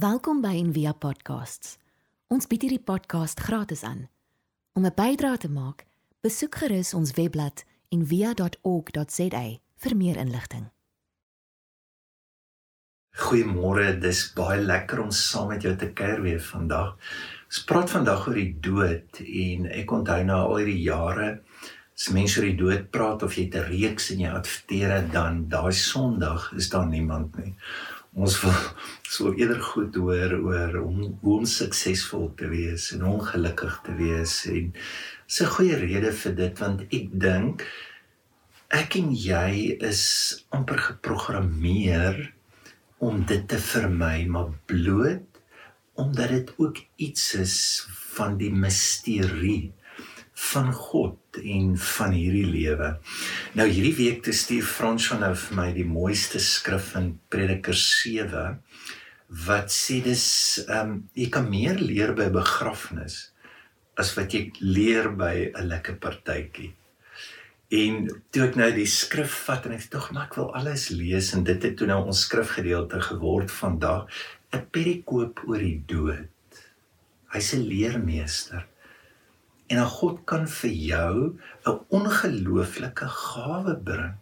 Welkom by Envia Podcasts. Ons bied hierdie podcast gratis aan. Om 'n bydrae te maak, besoek gerus ons webblad en via.org.za vir meer inligting. Goeiemôre, dis baie lekker om saam met jou te kuier weer vandag. Ons praat vandag oor die dood en ek onthou nou al hierdie jare as mense oor die dood praat of jy te reeks en jy adverteer dan daai Sondag is daar niemand nie. Ons wil so eerder goed hoor oor hoe om suksesvol te wees en ongelukkig te wees en dis 'n goeie rede vir dit want ek dink ek en jy is amper geprogrammeer om dit te vermy maar bloot omdat dit ook iets is van die misterie van God en van hierdie lewe. Nou hierdie week te stuur Frans van nou vir my die mooiste skrif in Prediker 7 wat sê dis ehm um, jy kan meer leer by begrafnis as wat jy leer by 'n lekker partytjie. En toe ek nou die skrif vat en ek dink maar ek wil alles lees en dit het toe nou ons skrifgedeelte geword vandag 'n perikoop oor die dood. Hy's 'n leermeester. En dan God kan vir jou 'n ongelooflike gawe bring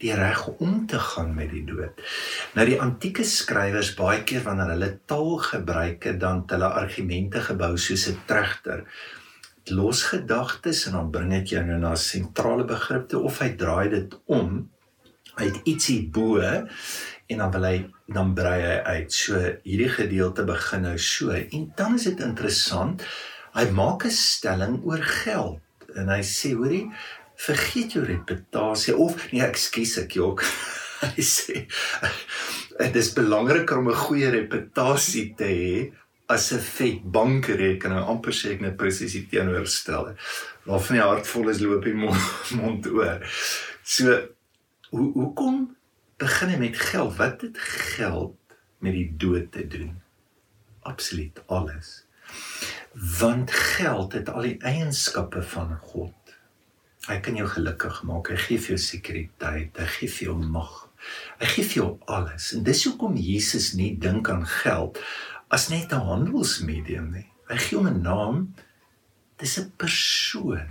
die reg om te gaan met die dood. Nou die antieke skrywers baie keer wanneer hulle taal gebruik het dan hulle argumente gebou soos 'n tregter los gedagtes en dan bring dit jou nou na sentrale begrippe of hy draai dit om uit ietsie bo en dan wil hy dan brei hy uit. So hierdie gedeelte begin nou so en dan is dit interessant. Hy maak 'n stelling oor geld en hy sê hoorie vergeet jou reputasie of nee ekskuus ek jok. hy sê dit is belangriker om 'n goeie reputasie te hê as 'n vet bankrekening amper sê ek net presies die teenoorstelde. Waarvan die hart vol is loop die mond, mond oor. So hoe hoekom begin jy met geld? Wat het geld met die dood te doen? Absoluut alles. Want geld het al die eienskappe van God. Hy kan jou gelukkig maak. Hy gee vir jou sekuriteit, hy gee vir jou mag. Hy gee vir jou alles. En dis hoekom Jesus nie dink aan geld as net 'n handelsmedium nie. Hy gee hom 'n naam. Dis 'n persoon.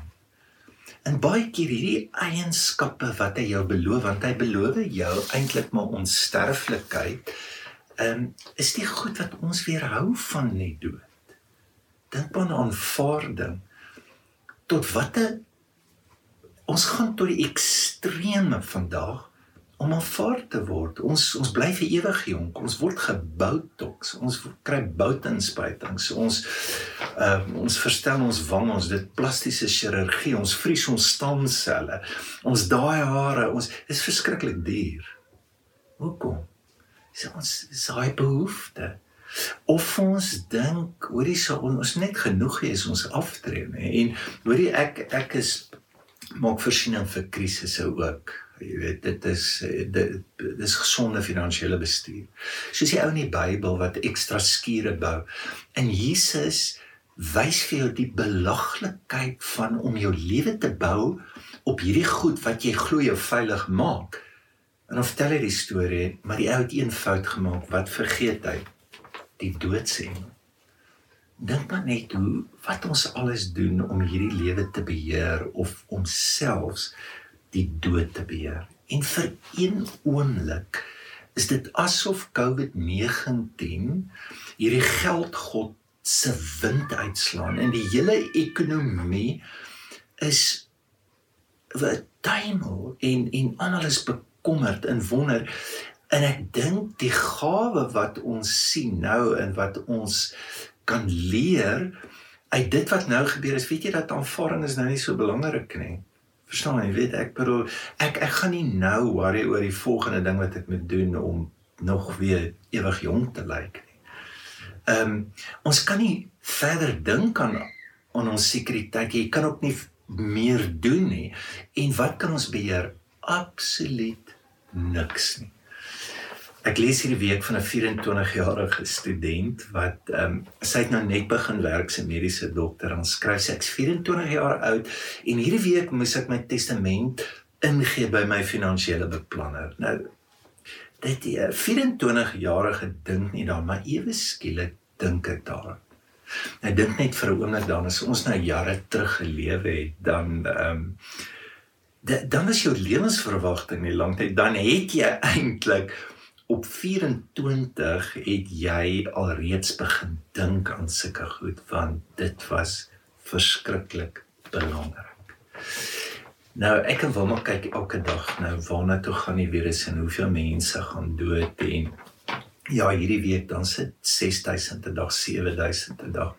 En baie keer hierdie eienskappe wat hy jou beloof, want hy beloof jou eintlik maar onsterflikheid, ehm um, is die goed wat ons weerhou van net dood. Dink aan aanvaarding. Tot watter ons gaan tot die ekstreme vandag om aanvaar te word. Ons ons bly vir ewig jonk. Ons word geboutoks. Ons kry boutinspuitings. Ons uh ons verstel ons wang, ons dit plastiese chirurgie, ons vries ons stamselle. Ons daai hare, ons is verskriklik duur. Hoekom? Dis ons saai behoefte. Of ons dink, hoorie, so ons net genoeg is ons aftree, nê? En hoorie ek ek is maak voorsiening vir krisisse ook jy weet dit is dit dis gesonde finansiële bestuur. Soos die ou in die Bybel wat ekstra skure bou. En Jesus wys vir jou die belaglikheid van om jou lewe te bou op hierdie goed wat jy glo jou veilig maak. En dan vertel hy die storie, maar die ou het een fout gemaak. Wat vergeet hy? Die doodsien. Dink maar net hoe wat ons alles doen om hierdie lewe te beheer of om selfs die dood te beheer. En vir een oomblik is dit asof COVID-19 hierdie geldgod se wind uitslaan en die hele ekonomie is wat tuimel en en alles bekommerd en wonder en ek dink die gawe wat ons sien nou en wat ons kan leer uit dit wat nou gebeur is weet jy dat aanvaring is nou nie so belangrik nie Verstaan jy, weet ek bedoel ek ek gaan nie nou worry oor die volgende ding wat ek moet doen om nog weer ewig jonk te lyk nie. Ehm um, ons kan nie verder dink aan aan ons sekuriteit. Jy kan ook nie meer doen nie. En wat kan ons beheer? Absoluut niks nie. Ek lees hierdie week van 'n 24-jarige student wat ehm um, sy het nou net begin werk as 'n mediese dokter. Ons skryf sy ek's 24 jaar oud en hierdie week moes ek my testament ingee by my finansiële beplanner. Nou dit 'n 24 jarige dink nie daaraan, maar ewe skielik dink ek daaraan. Ek dink net vir 'n oomblik dan as ons nou jare terug gelewe het, dan ehm um, dan is jou lewensverwagting nie lank tyd dan het jy eintlik op 24 het jy alreeds begin dink aan sulke goed want dit was verskriklik belangrik. Nou ek kan wel maar kyk elke dag nou waarna toe gaan die virus en hoeveel mense gaan dood en ja hierdie week dan sit 6000 'n dag 7000 'n dag.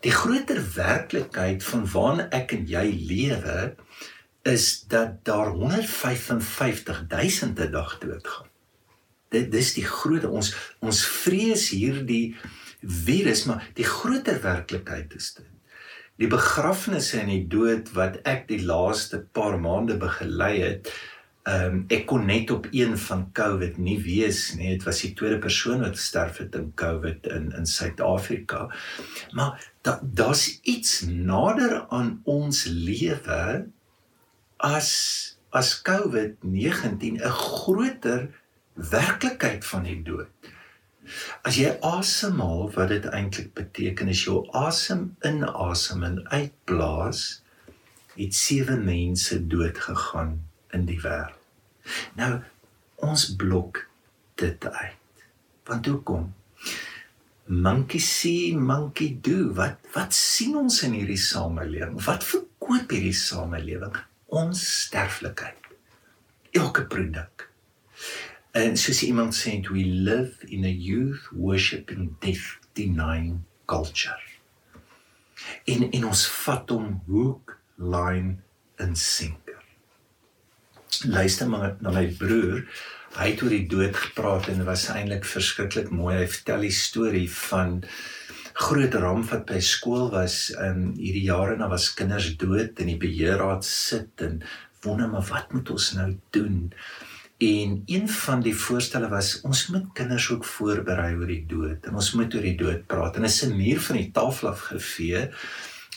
Die groter werklikheid van waarna ek en jy lewe is dat daar 155 000 'n dag doodgaan dit dis die groot ons ons vrees hierdie virus maar die groter werklikheid is dit. Die begrafnisse en die dood wat ek die laaste paar maande begelei het ehm um, ek kon net op een van COVID nie wees nie. Dit was die tweede persoon wat sterf het in COVID in in Suid-Afrika. Maar da, daar's iets nader aan ons lewe as as COVID-19 'n groter werklikheid van die dood. As jy asemhaal, wat dit eintlik beteken is jou asem inasem en uitblaas, het sewe mense dood gegaan in die wêreld. Nou ons blok dit uit. Want hoe kom? Monkey see, monkey do. Wat wat sien ons in hierdie samelewing? Wat verkoop hierdie samelewing? Ons sterflikheid. Elke produk. En soos iemand sê, we live in a youth worshiping death denying culture. In in ons vat hom hoek, line en sinker. Luister maar na my broer. Hy het oor die dood gepraat en dit was eintlik verskriklik mooi. Hy vertel die storie van groot ramp wat by skool was in hierdie jare en daar was kinders dood en die beheerraad sit en wonder maar wat moet ons nou doen? En een van die voorstelle was ons moet kinders ook voorberei oor die dood en ons moet oor die dood praat en 'n muur van die tafel af gevee.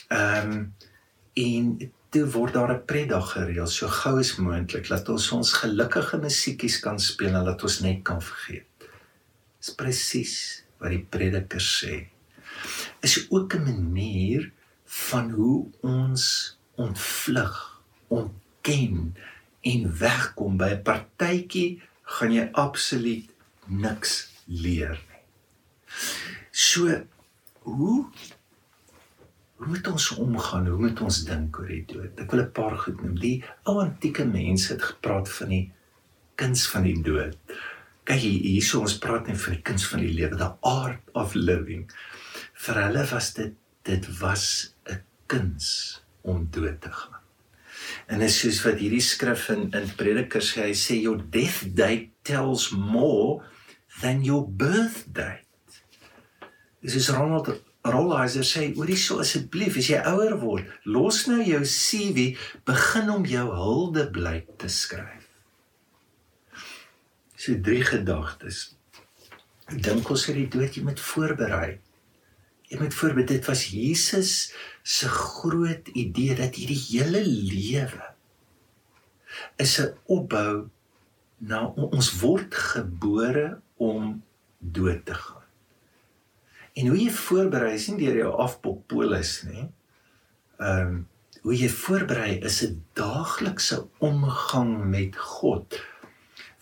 Ehm um, en toe word daar 'n preddag gereël so gou as moontlik dat ons ons gelukkige musiekies kan speel en dat ons net kan vergeet. Dis presies wat die prediker sê. Is ook 'n manier van hoe ons ontvlug, ontken en wegkom by 'n partytjie gaan jy absoluut niks leer nie. So hoe hoe moet ons omgaan? Hoe moet ons dink oor die dood? Ek wil 'n paar goed noem. Die ou antieke mense het gepraat van die kuns van die dood. Kyk hier, hierso ons praat net van die kuns van die lewe, the art of living. Vir hulle was dit dit was 'n kuns om dood te gaan. En is soos wat hierdie skrif in in Predikers sê, hy sê your death date tells more than your birth date. Dis is Ronald Rolheiser sê, "Hoorie so asseblief, as jy ouer word, los nou jou CV, begin om jou huldeblyk te skryf." So drie gedagtes. Dink ons het die dood jy moet voorberei. Jy moet voorberei dit was Jesus se groot idee dat hierdie hele lewe is 'n opbou na ons word gebore om dood te gaan. En hoe jy voorberei is nie deur jou afpopolis nê. Ehm um, hoe jy voorberei is 'n daaglikse omgang met God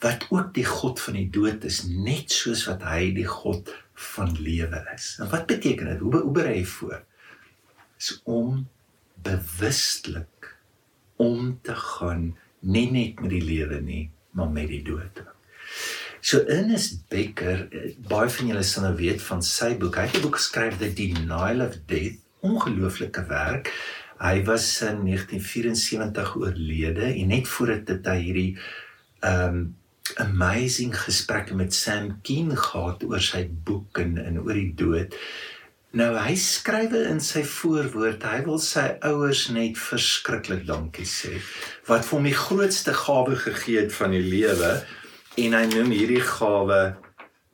wat ook die God van die dood is net soos wat hy die God van lewe is. En wat beteken dit? Hoe hoe berei jy voor? is om bewustelik om te gaan nie net met die lewe nie, maar met die dood. So Ernest Becker, eh, baie van julle sal nou weet van sy boek. Hy het 'n boek geskryf The Denial of Death, ongelooflike werk. Hy was in 1974 oorlede en net voordat dit hy hierdie um amazing gesprekke met Sam Keen gehad oor sy boek en, en oor die dood. Nou hy skrywe in sy voorwoord, hy wil sy ouers net verskriklik dankie sê wat vir hom die grootste gawe gegee het van die lewe en hy noem hierdie gawe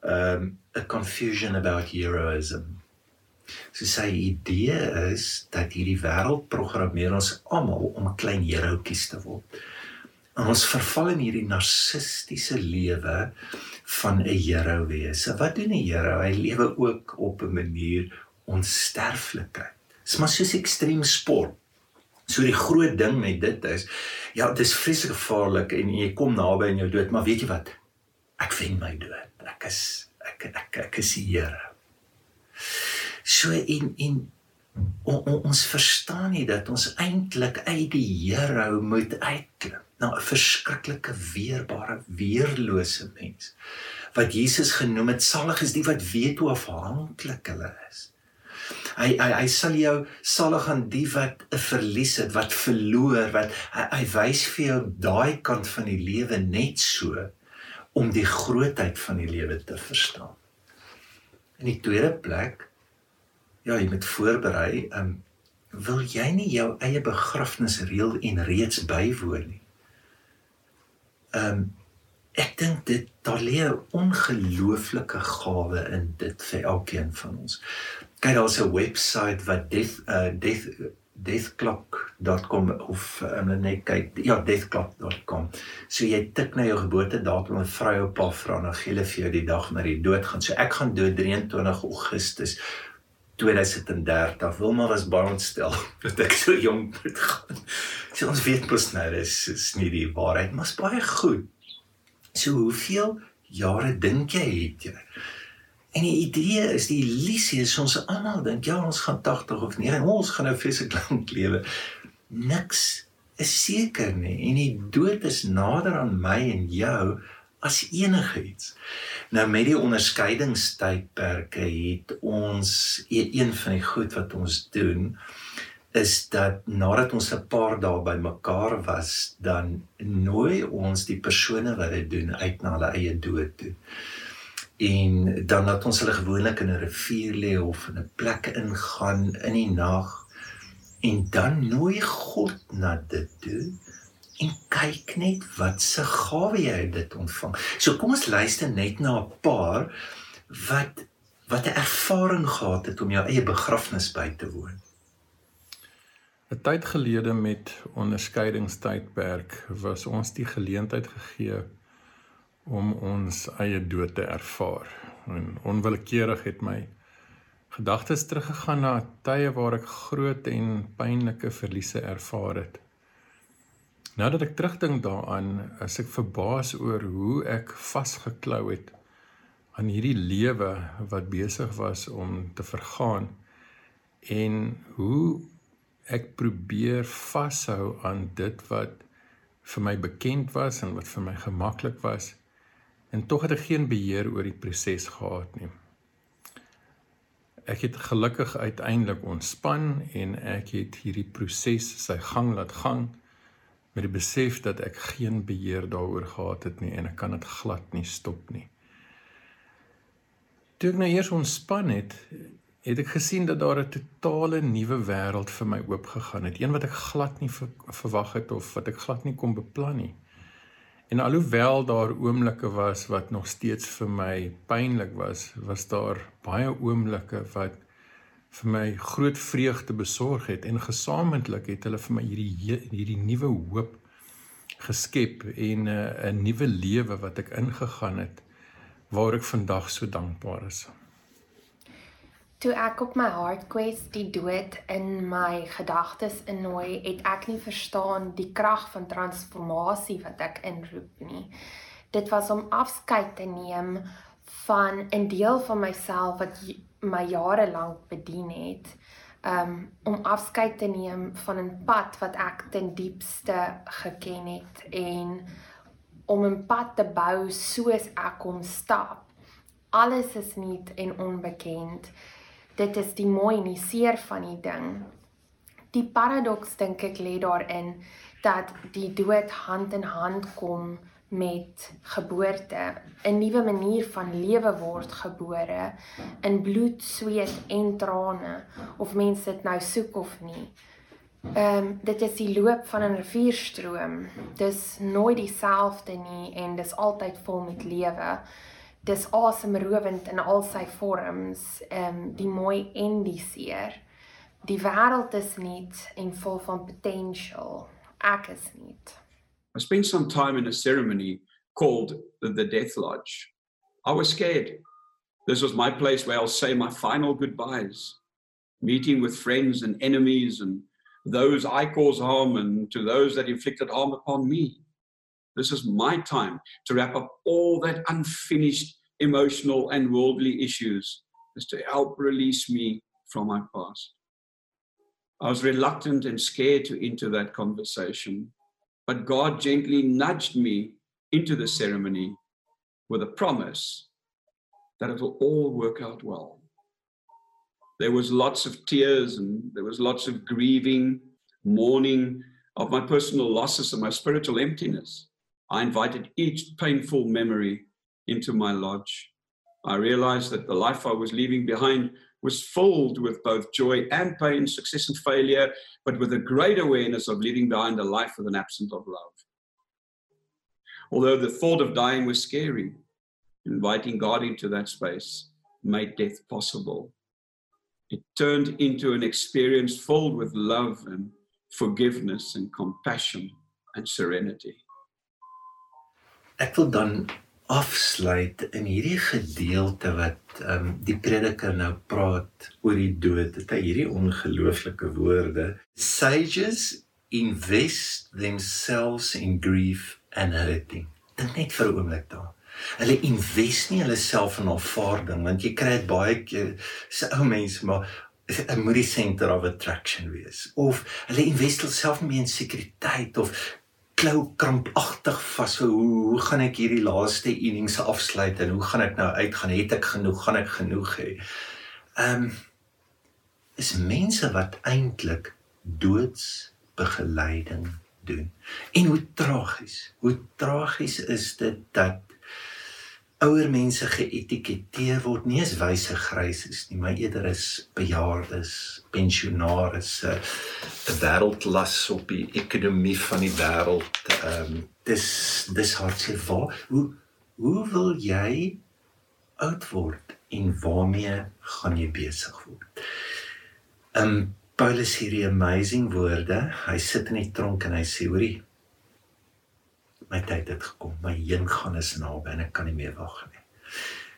um a confusion about heroism. So sy idee is dat hierdie wêreld programmeer ons almal om klein heroetjies te word. En ons verval in hierdie narcistiese lewe van 'n hero wees. Wat doen 'n hero? Hy lewe ook op 'n manier onsterflikheid. Dis maar soos ekstrem sport. So die groot ding met dit is, ja, dit is vreeslik gevaarlik en jy kom naby aan jou dood, maar weet jy wat? Ek wen my dood. Ek is ek ek ek is die Here. So in in on, on, ons verstaan nie dat ons eintlik uit die Here moet uitklim na 'n verskriklike weerbare weerlose mens wat Jesus genoem het salig is die wat weet hoe afhanklik hulle is. Hy hy hy sal jou salig aan die wat 'n verlies het, wat verloor, wat hy, hy wys vir jou daai kant van die lewe net so om die grootheid van die lewe te verstaan. In die tweede plek ja, jy moet voorberei, ehm um, wil jy nie jou eie begrafnis reël en reeds bywoon nie. Ehm um, ek dink dit daar lê 'n ongelooflike gawe in dit vir elkeen van ons. Kyk daar's 'n webwerf wat death uh, death deathclock.com of um, net kyk ja deathclock.com. So jy tik na jou geboortedatum en vra jou pa vra na gele vir jou die dag wanneer jy doodgaan. So ek gaan dood 23 Augustus 2030 Wilma was baie ontstel dat ek so jonk moet gaan. So ons weet mos nou dis is nie die waarheid, maar is baie goed. So hoeveel jare dink jy het jy? En die idee is die illusie is ons almal dink ja ons gaan 80 of nee ons gaan nou fisiek lank lewe. Niks is seker nie en die dood is nader aan my en jou as enigiets. Nou met die onderskeidingstydperke het ons e-, een van die goed wat ons doen is dat nadat ons 'n paar dae bymekaar was, dan nooi ons die persone wat dit doen uit na hulle eie dood toe. En dan laat ons hulle gewoonlik in 'n rivier lê of in 'n plek ingaan in die nag en dan nooi God na dit toe en kyk net wat se gawe jy dit ontvang. So kom ons luister net na 'n paar wat wat 'n ervaring gehad het om jou eie begrafnis by te woon. 'n Tyd gelede met onderskeidingstydperk was ons die geleentheid gegee om ons eie dood te ervaar. En onwillekeurig het my gedagtes teruggegaan na tye waar ek groot en pynlike verliese ervaar het. Nou dat ek terugdink daaraan, is ek verbaas oor hoe ek vasgeklou het aan hierdie lewe wat besig was om te vergaan en hoe ek probeer vashou aan dit wat vir my bekend was en wat vir my gemaklik was en tog het ek geen beheer oor die proses gehad nie. Ek het gelukkig uiteindelik ontspan en ek het hierdie proses sy gang laat gaan met die besef dat ek geen beheer daaroor gehad het nie en ek kan dit glad nie stop nie. Toe ek nou eers ontspan het, het ek gesien dat daar 'n totale nuwe wêreld vir my oopgegaan het, een wat ek glad nie ver, verwag het of wat ek glad nie kon beplan nie. En alhoewel daar oomblikke was wat nog steeds vir my pynlik was, was daar baie oomblikke wat vir my groot vreugde besorg het en gesamentlik het hulle vir my hierdie hierdie nuwe hoop geskep en 'n uh, 'n nuwe lewe wat ek ingegaan het waar ek vandag so dankbaar is. Toe ek op my heart quest die dood in my gedagtes innooi, het ek nie verstaan die krag van transformasie wat ek inroep nie. Dit was om afskeid te neem van 'n deel van myself wat my jare lank bedien het um om afskeid te neem van 'n pad wat ek ten diepste geken het en om 'n pad te bou soos ek kom stap. Alles is nuut en onbekend. Dit is die mooi en die seer van die ding. Die paradoks dink ek lê daarin dat die dood hand in hand kom met geboorte, 'n nuwe manier van lewe word gebore in bloed, sweet en trane of mense dit nou soek of nie. Ehm um, dit is die loop van 'n rivierstroom. Dis nooit dieselfde nie en dis altyd vol met lewe. Dis asemrowend in al sy vorms, ehm um, die mooi en die seer. Die wêreld is nuut en vol van potential. Ek is nuut. I spent some time in a ceremony called the Death Lodge. I was scared. This was my place where I'll say my final goodbyes, meeting with friends and enemies and those I cause harm and to those that inflicted harm upon me. This is my time to wrap up all that unfinished emotional and worldly issues, is to help release me from my past. I was reluctant and scared to enter that conversation, but God gently nudged me into the ceremony with a promise that it will all work out well. There was lots of tears and there was lots of grieving, mourning of my personal losses and my spiritual emptiness. I invited each painful memory into my lodge. I realized that the life I was leaving behind was filled with both joy and pain, success and failure, but with a great awareness of leaving behind a life with an absence of love. Although the thought of dying was scary, inviting God into that space made death possible. It turned into an experience filled with love and forgiveness and compassion and serenity. Ek wil dan afsluit in hierdie gedeelte wat ehm um, die prediker nou praat oor die dood. Dit is hierdie ongelooflike woorde. Sages invest themselves in grief and hurting. Dink net vir 'n oomblik daar. Hulle invest nie hulle self in aanvaarding want jy kry dit baie keer se ou mense maar 'n die center of attraction wees of hulle invest hulle self nie in sekuriteit of klou krampagtig vas so hoe hoe gaan ek hierdie laaste innings afsluit en hoe gaan ek nou uitgaan het ek genoeg? Gaan ek genoeg hê? Ehm um, is mense wat eintlik doods begeleiding doen. En hoe tragies hoe tragies is dit dat ouer mense geetiketeer word nie as wyse gryses nie, maar eerder as bejaardes, pensionaarsse, 'n wêreldlas op die ekonomie van die wêreld. Ehm um, dis dis hartseer. Waar hoe hoe wil jy oud word en waarmee gaan jy besig word? Ehm um, Paulus hierdie amazing woorde. Hy sit in die tronk en hy sê hoorie my tyd het gekom. My heen gaan is naby en ek kan nie meer wag nie.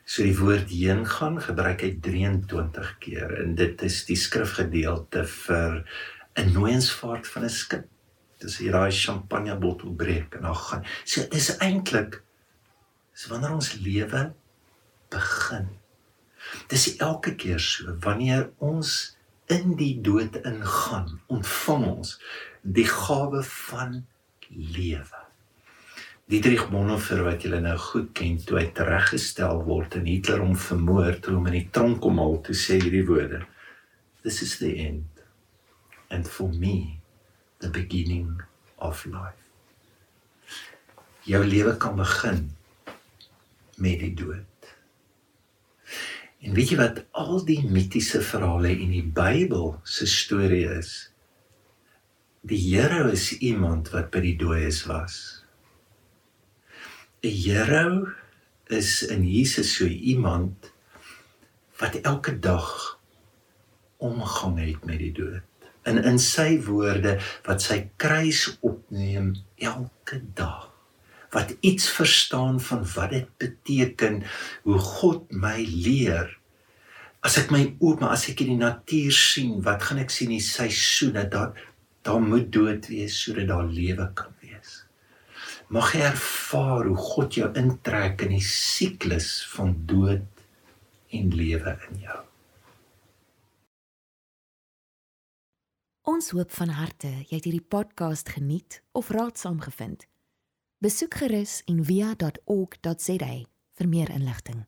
So die woord heen gaan gebruik hy 23 keer en dit is die skrifgedeelte vir 'n nooiensvaart van 'n skip. Dis hier daai champagne bottel breek en dan gaan. So dis eintlik so wanneer ons lewe begin. Dis elke keer so wanneer ons in die dood ingaan, ontvang ons die gawe van lewe. Dietrich Bonhoeffer wat julle nou goed ken, toe hy tereggestel word en Hitler hom vermoor, toe hom in die tronk kom haal, toe sê hierdie woorde: This is the end and for me the beginning of life. Jou lewe kan begin met die dood. En weet jy wat al die mitiese verhale in die Bybel se storie is? Die Here is iemand wat by die dooies was. 'n Here is in Jesus so iemand wat elke dag omgang het met die dood. En in sy woorde wat sy kruis opneem elke dag. Wat iets verstaan van wat dit beteken hoe God my leer. As ek my oop maar as ek in die natuur sien wat gaan ek sien die seisoene? Dat daar moet dood wees sodat daar lewe kan mag jy ervaar hoe God jou intrek in die siklus van dood en lewe in jou. Ons hoop van harte jy het hierdie podcast geniet of raadsaam gevind. Besoek gerus en via.ok.za vir meer inligting.